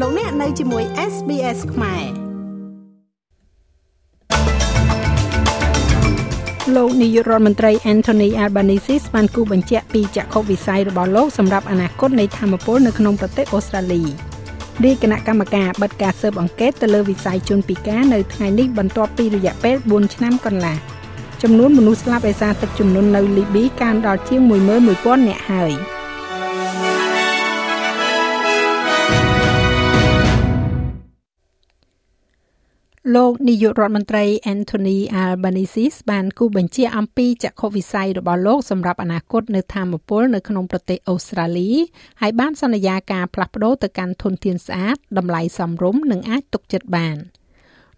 លោកអ្នកនៅជាមួយ SBS ខ្មែរលោកនាយករដ្ឋមន្ត្រី Anthony Albanese បានគូបញ្ជាក់ពីចក្ខុវិស័យរបស់លោកសម្រាប់អនាគតនៃធម្មពលនៅក្នុងប្រទេសអូស្ត្រាលីរាយគណៈកម្មការបិទការស៊ើបអង្កេតទៅលើវិស័យជនពិការនៅថ្ងៃនេះបន្ទាប់ពីរយៈពេល4ឆ្នាំកន្លះចំនួនមនុស្សស្លាប់ដោយសារទឹកជំនន់នៅលីប៊ីកើនដល់ជាង11000នាក់ហើយ។ លោកនាយករដ្ឋមន្ត្រី Anthony Albanese បានគូបញ្ជាអំពីចក្ខុវិស័យរបស់លោកសម្រាប់អនាគតនៅធម្មពលនៅក្នុងប្រទេសអូស្ត្រាលីហើយបានសន្យាការផ្លាស់ប្តូរទៅកាន់ធនធានស្អាតតម្លៃសមរម្យនិងអាចទុកចិត្តបាន។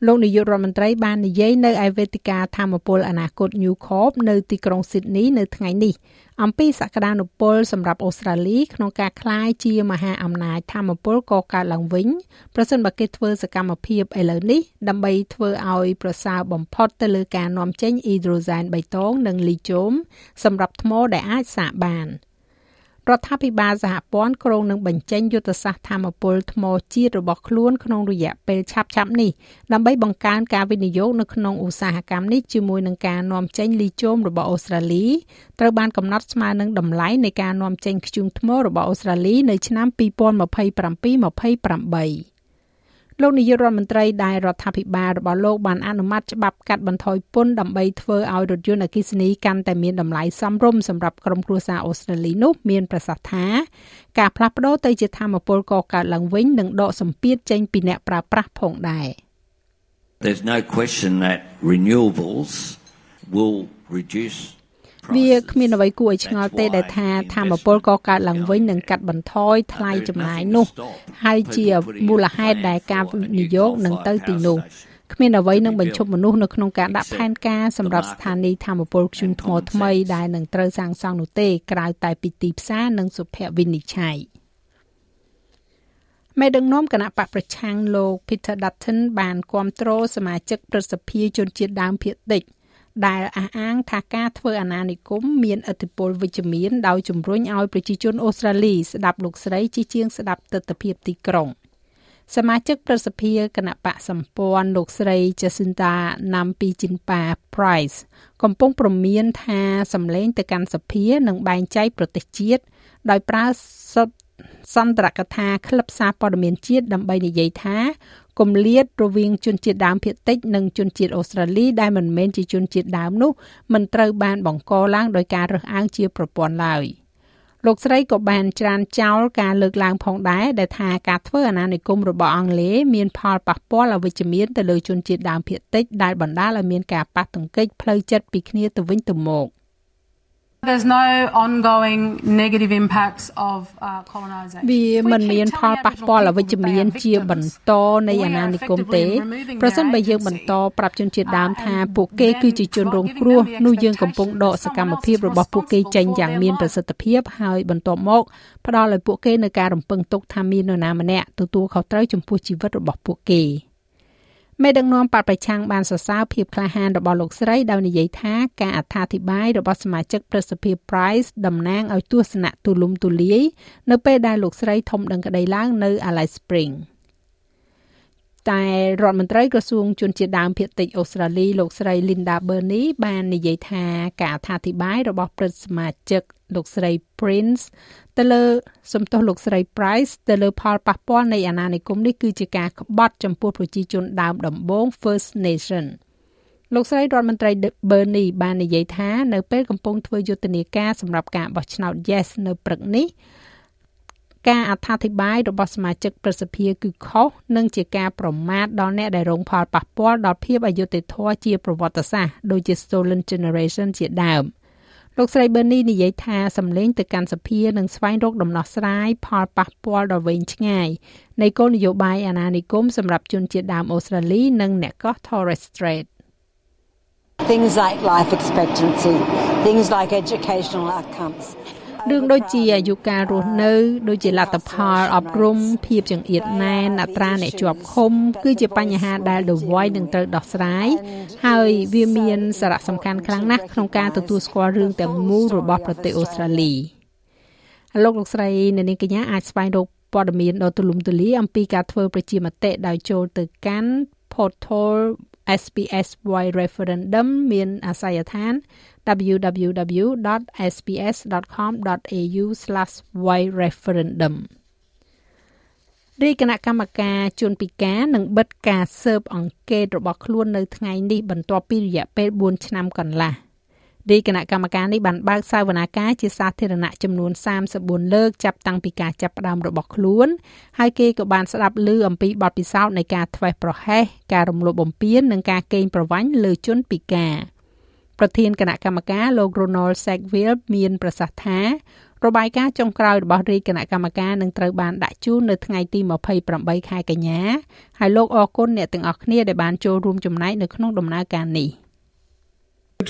លោកនាយករដ្ឋមន្ត្រីបាននិយាយនៅឯវេទិកាធម្មពលអនាគត New Corp នៅទីក្រុង Sydney នៅថ្ងៃនេះអំពីសក្តានុពលសម្រាប់អូស្ត្រាលីក្នុងការក្លាយជាមហាអំណាចធម្មពលកកើតឡើងវិញប្រសិនបើគេធ្វើសកម្មភាពឥឡូវនេះដើម្បីធ្វើឲ្យប្រសើរបំផុតទៅលើការនាំចេញអ៊ីដ្រូសែនបៃតងនិងលីជូមសម្រាប់ថ្មដែលអាចសាកបាន។ រដ្ឋាភិបាលសហព័ន្ធក្រុងនឹងបញ្ចេញយុទ្ធសាស្ត្រធម្មពលថ្មជាតិរបស់ខ្លួនក្នុងរយៈពេលឆាប់ៗនេះដើម្បីបង្កើនការវិនិយោគនៅក្នុងឧស្សាហកម្មនេះជាមួយនឹងការនាំចេញលីជូមរបស់អូស្ត្រាលីត្រូវបានកំណត់ស្មើនឹងតម្លៃនៃការនាំចេញធ្យូងថ្មរបស់អូស្ត្រាលីនៅឆ្នាំ2027-28 លោកនាយករដ្ឋមន្ត្រីដែលរដ្ឋាភិបាលរបស់លោកបានអនុម័តច្បាប់កាត់បន្ថយពន្ធដើម្បីធ្វើឲ្យរថយន្តអគ្គិសនីកាន់តែមានតម្លៃសមរម្យសម្រាប់ក្រុមគ្រួសារអូស្ត្រាលីនោះមានប្រសាសន៍ថាការផ្លាស់ប្តូរទៅជាធម្មពលកកើតឡើងវិញនឹងដកសម្ពាធចេញពីអ្នកប្រើប្រាស់ផងដែរ There's no question that renewables will reduce វាគ្មានអ្វីគួរឲ្យឆ្ងល់ទេដែលថាធម្មពលកកើតឡើងវិញនឹងកាត់បន្ថយថ្លៃចំណាយនោះ ហើយជាមូលហេតុដែលការវិនិយោគនឹងទៅទីនោះគ្មានអ្វីនឹងបញ្ឈប់មនុស្សនៅក្នុងការដាក់ផែនការសម្រាប់ស្ថានីយ៍ធម្មពលខ្ជុំថ្មថ្មីដែលនឹងត្រូវសាងសង់នោះទេក្រៅតែពីទីផ្សារនិងសុភវិនិច្ឆ័យមេដឹកនាំគណៈបកប្រឆាំងលោក Peter Dutton បានគ្រប់គ្រងសមាជិកប្រសិទ្ធិជនជាតិដើមភាគតិច ដែលអះអាងថាការធ្វើអាណានិគមមានឥទ្ធិពលវិជ្ជមានដោយជំរុញឲ្យប្រជាជនអូស្ត្រាលីស្ដាប់លោកស្រីជាជាងស្ដាប់ទស្សនវិជ្ជាទីក្រុងសមាជិកប្រសិទ្ធិគណៈបកសម្ព័ន្ធលោកស្រី Jacinta Nampijinpa Price កំពុងប្រមានថាសម្លេងទៅកាន់សភានឹងបែងចែកប្រទេសជាតិដោយប្រើសុទ្ធសន្ទរកថាក្លឹបសារព័ត៌មានជាតិដើម្បីនិយាយថា គម្លាតរវាងជនជាតិដើមភាគតិចនិងជនជាតិអូស្ត្រាលីដែលមិនមែនជាជនជាតិដើមនោះមិនត្រូវបានបង្កឡើងដោយការរើសអើងជាប្រព័ន្ធឡើយលោកស្រីក៏បានច្រានចោលការលើកឡើងផងដែរដែលថាការធ្វើអាណានិគមរបស់អង់គ្លេសមានផលប៉ះពាល់អវិជ្ជមានទៅលើជនជាតិដើមភាគតិចដែលបណ្ដាលឲ្យមានការប៉ះទង្គិចផ្លូវចិត្តពីគ្នាទៅវិញទៅមក There's no ongoing negative impacts of uh, colonization. វាមិនមានផលប៉ះពាល់អវិជ្ជមានជាបន្តនៃអាណានិគមទេប្រសិនបើយើងបន្តប្រាប់ជនជាតិដើមថាពួកគេគឺជាជនរងគ្រោះនោះយើងកំពុងដកសកម្មភាពរបស់ពួកគេចេញយ៉ាងមានប្រសិទ្ធភាពហើយបន្ទាប់មកផ្ដល់ឲ្យពួកគេនៅការរំពឹងទុកថាមាននរណាម្នាក់ទទួលខុសត្រូវចំពោះជីវិតរបស់ពួកគេ។ មេដឹកនាំបកប្រឆាំងបានសរសើរភាពក្លាហានរបស់លោកស្រីដោយនិយាយថាការអត្ថាធិប្បាយរបស់សមាជិកប្រសិទ្ធភាព Price តំណាងឲ្យទស្សនៈទូលំទូលាយនៅពេលដែលលោកស្រីធំដឹងក្តីឡើងនៅ Alice Spring តែរដ្ឋមន្ត្រីក្រសួងជនជាតិដើមភាគតិចអូស្ត្រាលីលោកស្រី Linda Burney បាននិយាយថាការអត្ថាធិប្បាយរបស់ព្រឹទ្ធសមាជិកលោកស្រី Prince ទៅលើសំទោសលោកស្រី Price ទៅលើផលប៉ះពាល់នៃអាណានិគមនេះគឺជាការក្បត់ចំពោះប្រជាជនដើមដំបូង First Nation លោកស្រីរដ្ឋមន្ត្រី Bernie បាននិយាយថានៅពេលកំពុងធ្វើយុទ្ធនាការសម្រាប់ការបោះឆ្នោត Yes នៅព្រឹកនេះការអត្ថាធិប្បាយរបស់សមាជិកប្រសិទ្ធិគឺខុសនិងជាការប្រមាថដល់អ្នកដែលរងផលប៉ះពាល់ដល់ភាពអយុត្តិធម៌ជាប្រវត្តិសាស្ត្រដូចជា Stolen Generation ជាដើម។ លោកស្រីប៊ឺនីនិយាយថាសម្លេងទៅកាន់សភានឹងស្វែងរកដំណោះស្រាយផលប៉ះពាល់ដ៏វែងឆ្ងាយនៃគោលនយោបាយអាណានិគមសម្រាប់ជនជាតិដើមអូស្ត្រាលី និងអ្នកកោះ Torres Strait Things like life expectancy, things like educational outcomes រឿងដូចជាអាយុកាលរស់នៅដូចជាលទ្ធផលអប់រំភាពចង្អៀតណែនអត្រាអ្នកជាប់ឃុំ គឺជាបញ្ហាដែល The Voice នឹងត្រូវដោះស្រាយហើយវាមានសារៈសំខាន់ខ្លាំងណាស់ក្នុងការទទួលស្គាល់រឿងទាំងមូលរបស់ប្រទេសអូស្ត្រាលីលោកលោកស្រីនៅនាងកញ្ញាអាចស្វែងរកព័ត៌មានដ៏ទូលំទូលាយអំពីការធ្វើប្រជាមតិដោយចូលទៅកាន់ portal SPS Why Referendum មានអាសយដ្ឋាន www.sps.com.au/whyreferendum រាយគណៈកម្មការជួនពិការនឹងបិទការស៊ើបអង្កេតរបស់ខ្លួននៅថ្ងៃនេះបន្ទាប់ពីរយៈពេល4ឆ្នាំកន្លះ រាយគណៈកម្មការនេះបានបើកសាវនាការជាសាធារណៈចំនួន34លើកចាប់តាំងពីការចាប់ផ្ដើមរបស់ខ្លួន ហើយគេក៏បានស្ដាប់ឮអំពីបទពិសោធន៍នៃការធ្វេសប្រហែសការរំលោភបំពាននិងការកេងប្រវ័ញ្ចលើជនពិការប្រធានគណៈកម្មការលោក Ronald Sackville មានប្រសាសន៍ថារបាយការណ៍ចុងក្រោយរបស់រាជគណៈកម្មការនឹងត្រូវបានដាក់ជូននៅថ្ងៃទី28ខែកញ្ញាហើយលោកអរគុណអ្នកទាំងអស់គ្នាដែលបានចូលរួមចំណែកនៅក្នុងដំណើរការនេះ។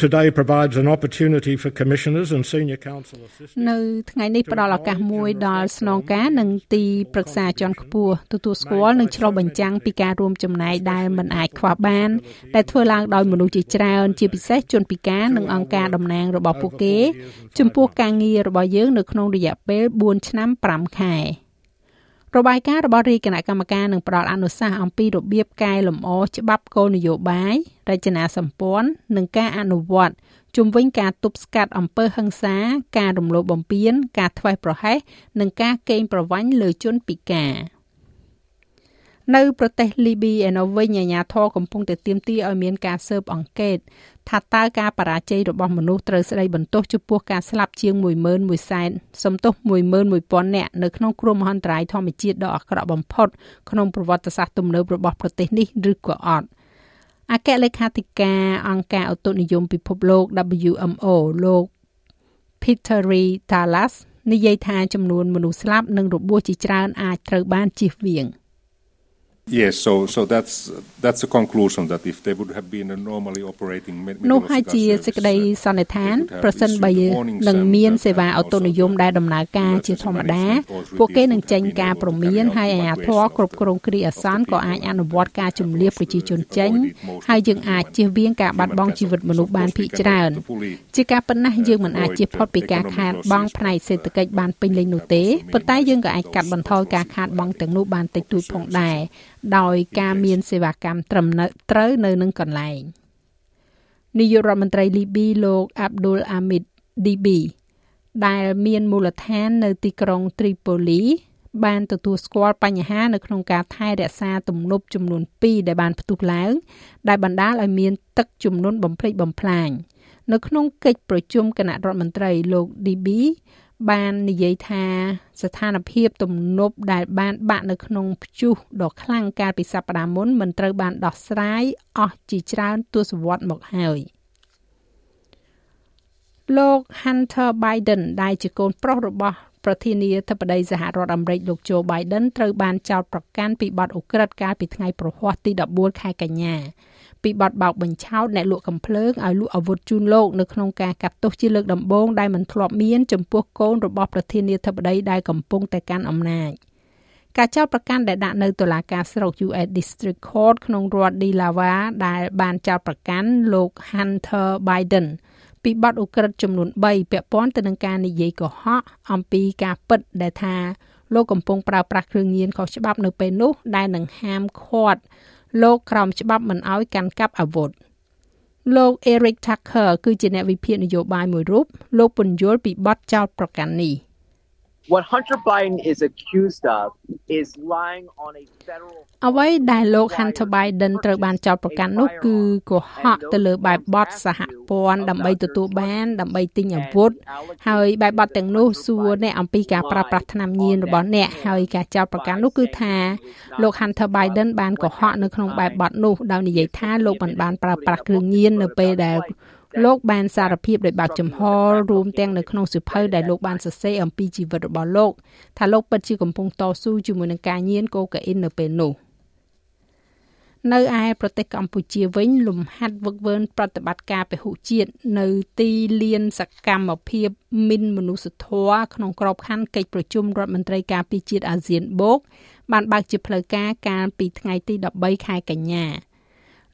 Today provides an opportunity for commissioners and senior council assistants នៅថ្ងៃនេះផ្ដល់ឱកាសមួយដល់ស្នងការនិងទីប្រឹក្សាជាន់ខ្ពស់ទទួលស្គាល់និងឆ្លុះបញ្ចាំងពីការរួមចំណែកដែលមិនអាចខ្វះបានដែលធ្វើឡើងដោយមនុស្សជាច្រើនជាពិសេសជនពិការនិងអង្គការតំណាងរបស់ពួកគេ ចំពោះការងាររបស់យើងនៅក្នុងរយៈពេល4ឆ្នាំ5ខែ។ របាយការណ៍របស់រាជគណៈកម្មការនឹងផ្ដល់អនុសាសន៍អំពីរបៀបកែលម្អច្បាប់គោលនយោបាយរចនាសម្ព័ន្ធនិងការអនុវត្តជំវិញការទប់ស្កាត់អំពើហិង្សា ការរំលោភបំពាន ការធ្វេសប្រហែសនិងការកេងប្រវ័ញ្ចលើជនពិការ។ នៅប្រទេសលីប៊ីឯណោះវិញអាជ្ញាធរកំពុងតែទាមទារឲ្យមានការស៊ើបអង្កេតថាតើការបរាជ័យរបស់មនុស្សត្រូវស្ដីបន្ទោសចំពោះការស្លាប់ជាង11000សែនសំទោស11000នាក់នៅក្នុងគ្រោះមហន្តរាយធម្មជាតិដ៏អាក្រក់បំផុតក្នុងប្រវត្តិសាស្ត្រទំនើបរបស់ប្រទេសនេះឬក៏អត់អគ្គលេខាធិការអង្គការឧតុនិយមពិភពលោក WMO លោក Peter Talas និយាយថាចំនួនមនុស្សស្លាប់និងរបួសជាច្រើនអាចត្រូវបានជៀសវាង។ Yes, so so that's that's a conclusion that if they would have been a normally operating នោះហើយជាសេចក្តីសន្និដ្ឋានប្រសិនបើនឹងមានសេវាអូតូនិយមដែលដំណើរការជាធម្មតាពួកគេនឹងចេញការព្រមានហើយអាជ្ញាធរគ្រប់គ្រងគ្រាអាសន្នក៏អាចអនុវត្តការជំនៀសប្រជាជនចេញហើយយើងអាចជៀសវាងការបាត់បង់ជីវិតមនុស្សបានភាគច្រើន ជាការប៉ុណ្ណាយើងមិនអាចជៀសផុតពីការខាតបង់ផ្នែកសេដ្ឋកិច្ចបានពេញលេញនោះទេប៉ុន្តែយើងក៏អាចកាត់បន្ថយការខាតបង់ទាំងនោះបានតិចតួចផងដែរ ដោយការមានសេវាកម្មត្រឹមត្រូវនៅនឹងកន្លែងនាយករដ្ឋមន្ត្រីលីប៊ីលោកអាប់ឌុលអាមីតឌីប៊ីដែលមានមូលដ្ឋាននៅទីក្រុងត្រីប៉ូលី បានទទួលស្គាល់បញ្ហានៅក្នុងការថែរក្សាទំនប់ចំនួន2ដែលបានផ្ទុះឡើង ដែលបណ្ដាលឲ្យមានទឹកជំនន់បំផ្លិចបំផ្លាញនៅក្នុងកិច្ចប្រជុំគណៈរដ្ឋមន្ត្រីលោកឌីប៊ី បាននិយាយថាស្ថានភាពទំនប់ដែលបានបាក់នៅក្នុងព្យុះដ៏ខ្លាំងកាលពីសប្តាហ៍មុនមិនត្រូវបានដោះស្រាយអស់ជាច្រើនទសវត្សរ៍មកហើយលោក Hunter Biden ដែលជាកូនប្រុសរបស់ប្រធានាធិបតីសហរដ្ឋអាមេរិកលោក Joe Biden ត្រូវបានចោទប្រកាន់ពីបទឧក្រិដ្ឋកាលពីថ្ងៃប្រហ័សទី14ខែកញ្ញា ពីបទបោកបញ្ឆោតអ្នកលក់កំភ្លើងឲ្យលក់អាវុធជូនលោកនៅក្នុងការកាត់ទោសជាលើកដំបូងដែលមិនធ្លាប់មានចំពោះកូនរបស់ប្រធានាធិបតីដែលកំពុងតែកាន់អំណាចការចោទប្រកាន់ដែលដាក់នៅតុលាការស្រុក US District Court ក្នុងរដ្ឋ Delaware ដែលបានចោទប្រកាន់លោក Hunter Biden ពីបទឧក្រិដ្ឋចំនួន3ពាក់ព័ន្ធទៅនឹងការនិយាយកុហកអំពីការពិតដែលថាលោកកំពុងប្រើប្រាស់គ្រឿងញៀនខុសច្បាប់នៅពេលនោះដែលនឹងហាមឃាត់ លោកក្រោមច្បាប់មិនអោយកាន់កាប់អាវុធលោក Eric Tucker គឺជាអ្នកវិភាគនយោបាយមួយរូបលោកពន្យល់ពីបទចោទប្រកាន់នេះ What Hunter Biden is accused of is lying on a federal អ្វីដែលលោក Hunter Biden ត្រូវបានចោទប្រកាន់នោះគឺកុហកទៅលើបែបបទសហព័ន្ធដើម្បីទទួលបាន ដើម្បីទិញអាវុធហើយបែបបទទាំងនោះសួរអ្នកអំពីការប្រើប្រាស់ថ្នាំញៀនរបស់អ្នកហើយការចោទប្រកាន់នោះគឺថាលោក Hunter Biden បានកុហកនៅក្នុងបែបបទនោះដោយនិយាយថាលោកមិនបានប្រើប្រាស់គ្រឿងញៀននៅពេលដែល លោកបានសារភាពដោយបើកចំហរួមទាំងនៅក្នុងសិភៅដែលលោកបានសរសេរអំពីជីវិតរបស់លោកថាលោកពិតជាកំពុងតស៊ូជាមួយនឹងការញៀនកូកាអ៊ីននៅពេលនោះនៅឯប្រទេសកម្ពុជាវិញលំហាត់វឹកវើប្រតិបត្តិការពហុជាតិនៅទីលានសកម្មភាពមិនមនុស្សធម៌ក្នុងក្របខ័ណ្ឌកិច្ចប្រជុំរដ្ឋមន្ត្រីការពារជាតិអាស៊ានបូកបានបើកជាផ្លូវការកាលពីថ្ងៃទី13ខែកញ្ញា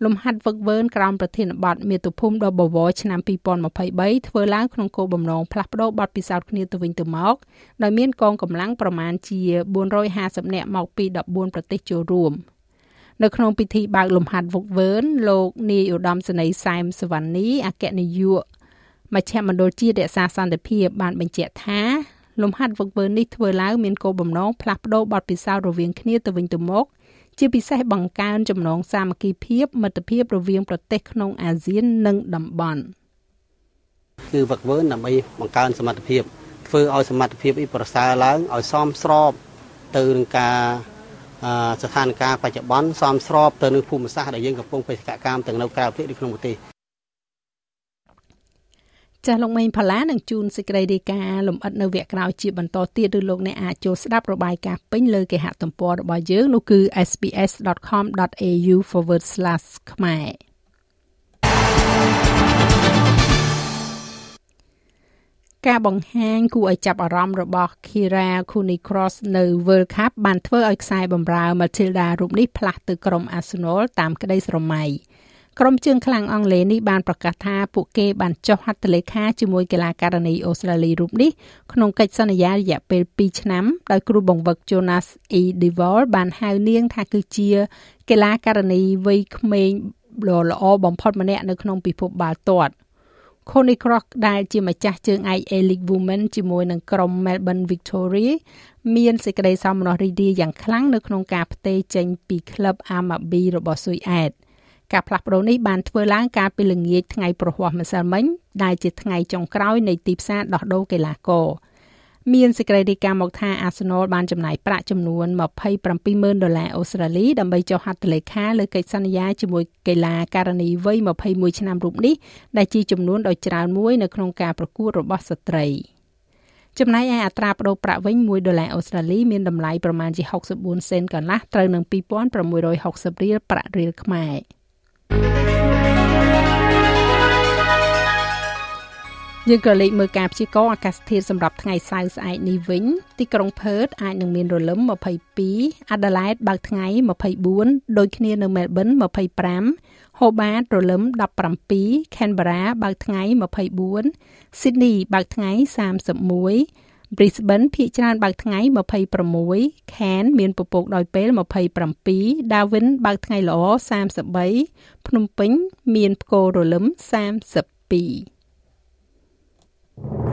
លំហាត់វឹកវើក្រោមប្រធានបទមាតុភូមិដ៏បវរឆ្នាំ2023ធ្វើឡើងក្នុងគោលបំណងផ្លាស់ប្តូរបទពិសោធន៍គ្នាទៅវិញទៅមកដោយមានកងកម្លាំងប្រមាណជា450នាក់មកពី14ប្រទេសចូលរួមនៅក្នុងពិធីបើកលំហាត់វឹកវើលោកនាយឧត្តមសេនីយ៍សែមសវណ្ណីអគ្គនាយកមជ្ឈមណ្ឌលជាតិរក្សាសន្តិភាពបានបញ្ជាក់ថាលំហាត់វឹកវើនេះធ្វើឡើងមានគោលបំណងផ្លាស់ប្តូរបទពិសោធន៍រវាងគ្នាទៅវិញទៅមក ជាពិសេសបង្កើនចំណងសាមគ្គីភាពមិត្តភាពរវាងប្រទេសក្នុងអាស៊ាននិងតំបន់គឺវឹកវើដើម្បីបង្កើនសមត្ថភាពធ្វើឲ្យសមត្ថភាពអ៊ីប្រសើរឡើងឲ្យសមស្របទៅនឹងការស្ថានភាពបច្ចុប្បន្នសមស្របទៅនឹងភូមិសាស្ត្រដែលយើងកំពុងបេសកកម្មទាំងនៅក្រៅប្រទេសឬក្នុងប្រទេស ចាស់លោកមេងផល្លានឹងជូនសេចក្តីរាយការណ៍លំអិតនៅវគ្គក្រោយជាបន្តទៀតឬលោកអ្នកអាចចូលស្ដាប់របាយការណ៍ពេញលើគេហទំព័ររបស់យើងនោះគឺ sbs.com.au/ ខ្មែរការបង្ហាញគួរឲ្យចាប់អារម្មណ៍របស់ Kira Kunikross នៅ World Cup បានធ្វើឲ្យខ្សែបម្រើ Matilda រូបនេះផ្លាស់ទៅក្រុម Arsenal តាមក្តីស្រមៃ។ ក្រុមជើងខ្លាំងអង់គ្លេសនេះបានប្រកាសថាពួកគេបានចុះហត្ថលេខាជាមួយកីឡាករនីអូស្ត្រាលីរូបនេះក្នុងកិច្ចសន្យារយៈពេល2ឆ្នាំដោយគ្រូបង្វឹក Jonas E. Devol បានហៅនាងថាគឺជាកីឡាករនីវ័យក្មេងល្អបំផុតម្នាក់នៅក្នុងពិភពបាល់ទាត់ Connie Crock ដែលជាម្ចាស់ជើងឯក A-League Women ជាមួយនឹងក្រុម Melbourne Victory មានសេចក្តីសោមនស្សរីករាយយ៉ាងខ្លាំងនៅក្នុងការផ្ទេរចេញពីក្លឹប Amabi របស់ស៊ុយអែត។ ការផ្លាស់ប្ដូរនេះបានធ្វើឡើងកាលពីល្ងាចថ្ងៃប្រហ័សម្សិលមិញដែលជាថ្ងៃចុងក្រោយនៃទីផ្សារដោះដូរកីឡាករមានសេចក្តីរាយការណ៍មកថា Arsenal បានចំណាយប្រាក់ចំនួន27,000ដុល្លារអូស្ត្រាលីដើម្បីចុះហត្ថលេខាលើកិច្ចសន្យាជាមួយកីឡាករនីវ័យ21ឆ្នាំរូបនេះដែលជាចំនួនដ៏ច្រើនមួយនៅក្នុងការប្រកួតរបស់ស្ត្រីចំណែកឯអត្រាប្តូរប្រាក់វិញ1ដុល្លារអូស្ត្រាលីមានតម្លៃប្រមាណជា64សេនកន្លះត្រូវនឹង2660រៀលប្រាក់រៀលខ្មែរ។ យើងក៏លេខមើលការព្យាករណ៍អាកាសធាតុសម្រាប់ថ្ងៃសៅរ៍ស្អែកនេះវិញទីក្រុងផឺតអាចនឹងមានរលឹម22អាដាលេដបើកថ្ងៃ24ដូចគ្នានៅមែលប៊ន25ហូបាតរលឹម17ខេនបារ៉ាបើកថ្ងៃ24ស៊ីដនីបើកថ្ងៃ31 Brisbane ភាគច្រើនបើកថ្ងៃ26 Cairns មានពពកដោយពេល27 Darwin បើកថ្ងៃល្អ33ភ្នំពេញ មានផ្គររលឹម32